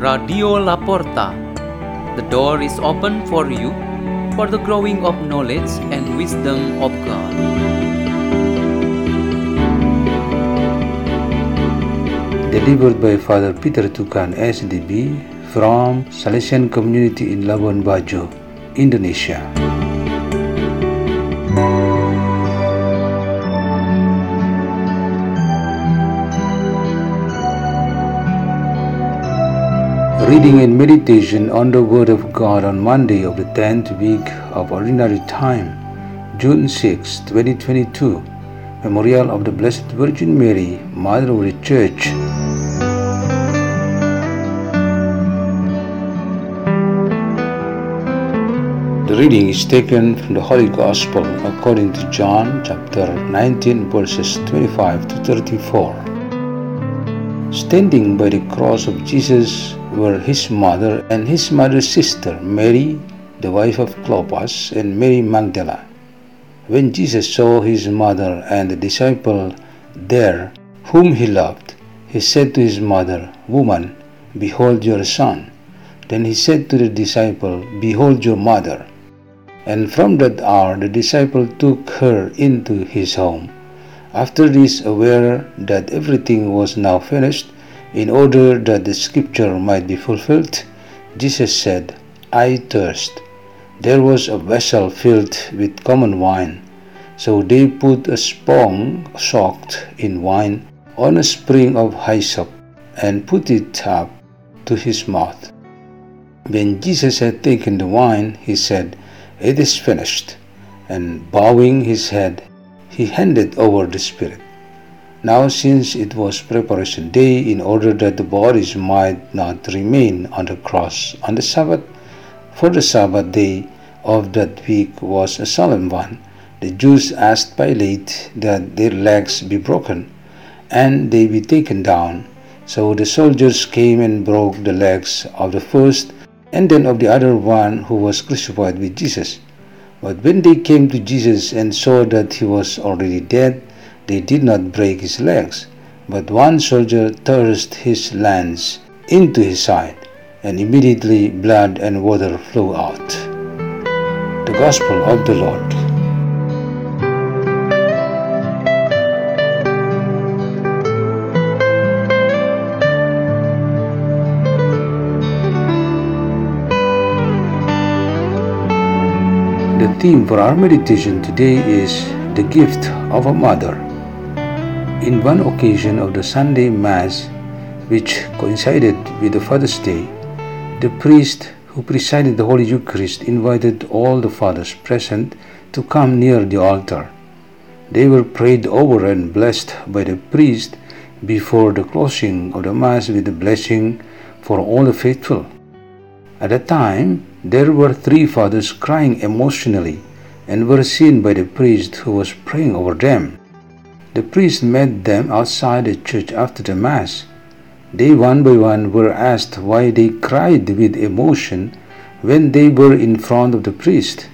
Radio Laporta. The door is open for you for the growing of knowledge and wisdom of God. Delivered by Father Peter Tukan SDB from Salesian Community in Labuan Bajo, Indonesia. Reading and meditation on the Word of God on Monday of the 10th week of Ordinary Time, June 6, 2022, Memorial of the Blessed Virgin Mary, Mother of the Church. The reading is taken from the Holy Gospel according to John chapter 19 verses 25 to 34. Standing by the cross of Jesus were his mother and his mother's sister, Mary, the wife of Clopas, and Mary Magdalene. When Jesus saw his mother and the disciple there, whom he loved, he said to his mother, Woman, behold your son. Then he said to the disciple, Behold your mother. And from that hour the disciple took her into his home. After this, aware that everything was now finished, in order that the scripture might be fulfilled, Jesus said, I thirst. There was a vessel filled with common wine. So they put a sponge soaked in wine on a spring of hyssop and put it up to his mouth. When Jesus had taken the wine, he said, it is finished. And bowing his head, he handed over the Spirit. Now, since it was preparation day, in order that the bodies might not remain on the cross on the Sabbath, for the Sabbath day of that week was a solemn one, the Jews asked Pilate that their legs be broken and they be taken down. So the soldiers came and broke the legs of the first and then of the other one who was crucified with Jesus. But when they came to Jesus and saw that he was already dead, they did not break his legs. But one soldier thrust his lance into his side, and immediately blood and water flew out. The Gospel of the Lord. The theme for our meditation today is the gift of a mother. In one occasion of the Sunday Mass, which coincided with the Father's Day, the priest who presided the Holy Eucharist invited all the fathers present to come near the altar. They were prayed over and blessed by the priest before the closing of the Mass with the blessing for all the faithful. At that time, there were three fathers crying emotionally and were seen by the priest who was praying over them. The priest met them outside the church after the Mass. They one by one were asked why they cried with emotion when they were in front of the priest.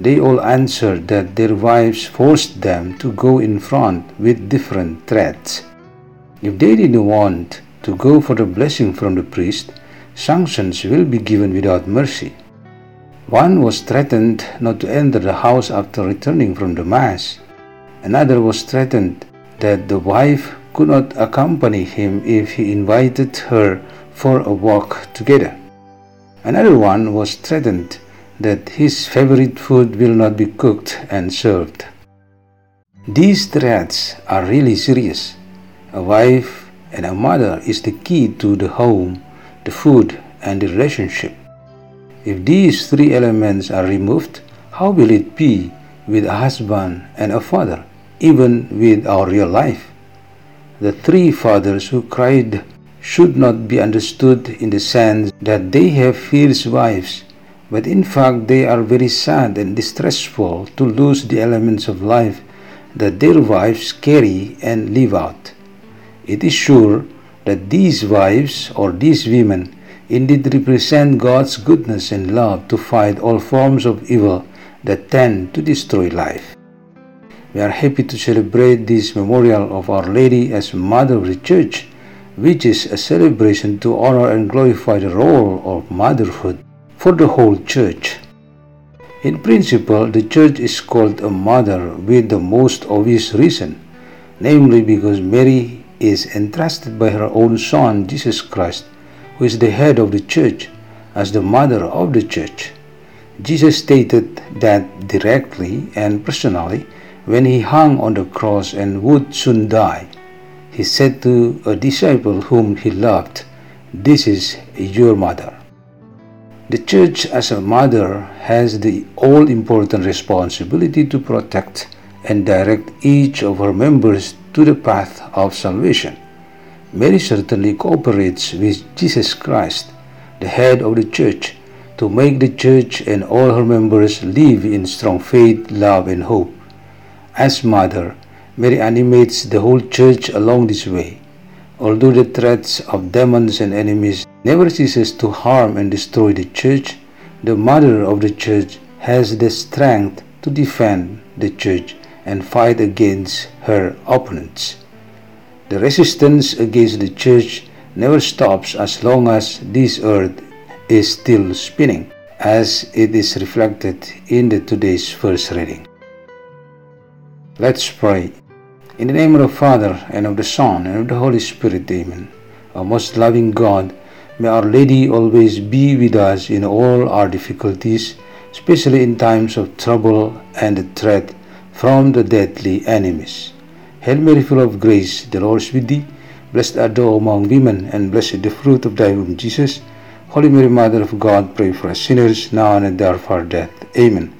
They all answered that their wives forced them to go in front with different threats. If they didn't want to go for the blessing from the priest, sanctions will be given without mercy. One was threatened not to enter the house after returning from the Mass. Another was threatened that the wife could not accompany him if he invited her for a walk together. Another one was threatened that his favorite food will not be cooked and served. These threats are really serious. A wife and a mother is the key to the home the food, and the relationship. If these three elements are removed, how will it be with a husband and a father, even with our real life? The three fathers who cried should not be understood in the sense that they have fierce wives, but in fact they are very sad and distressful to lose the elements of life that their wives carry and live out. It is sure that these wives or these women indeed represent God's goodness and love to fight all forms of evil that tend to destroy life. We are happy to celebrate this memorial of Our Lady as Mother of the Church which is a celebration to honor and glorify the role of motherhood for the whole church. In principle, the church is called a mother with the most obvious reason, namely because Mary is entrusted by her own Son, Jesus Christ, who is the head of the church, as the mother of the church. Jesus stated that directly and personally when he hung on the cross and would soon die. He said to a disciple whom he loved, This is your mother. The church, as a mother, has the all important responsibility to protect and direct each of her members to the path of salvation. Mary certainly cooperates with Jesus Christ, the head of the church, to make the church and all her members live in strong faith, love, and hope. As mother, Mary animates the whole church along this way. Although the threats of demons and enemies never ceases to harm and destroy the church, the mother of the church has the strength to defend the church and fight against her opponents. The resistance against the church never stops as long as this earth is still spinning, as it is reflected in the today's first reading. Let's pray. In the name of the Father, and of the Son, and of the Holy Spirit, Amen. Our most loving God, May Our Lady always be with us in all our difficulties, especially in times of trouble and threat from the deadly enemies. Hail Mary, full of grace, the Lord is with thee. Blessed art thou among women, and blessed the fruit of thy womb, Jesus. Holy Mary, Mother of God, pray for us sinners, now and at the hour of our death. Amen.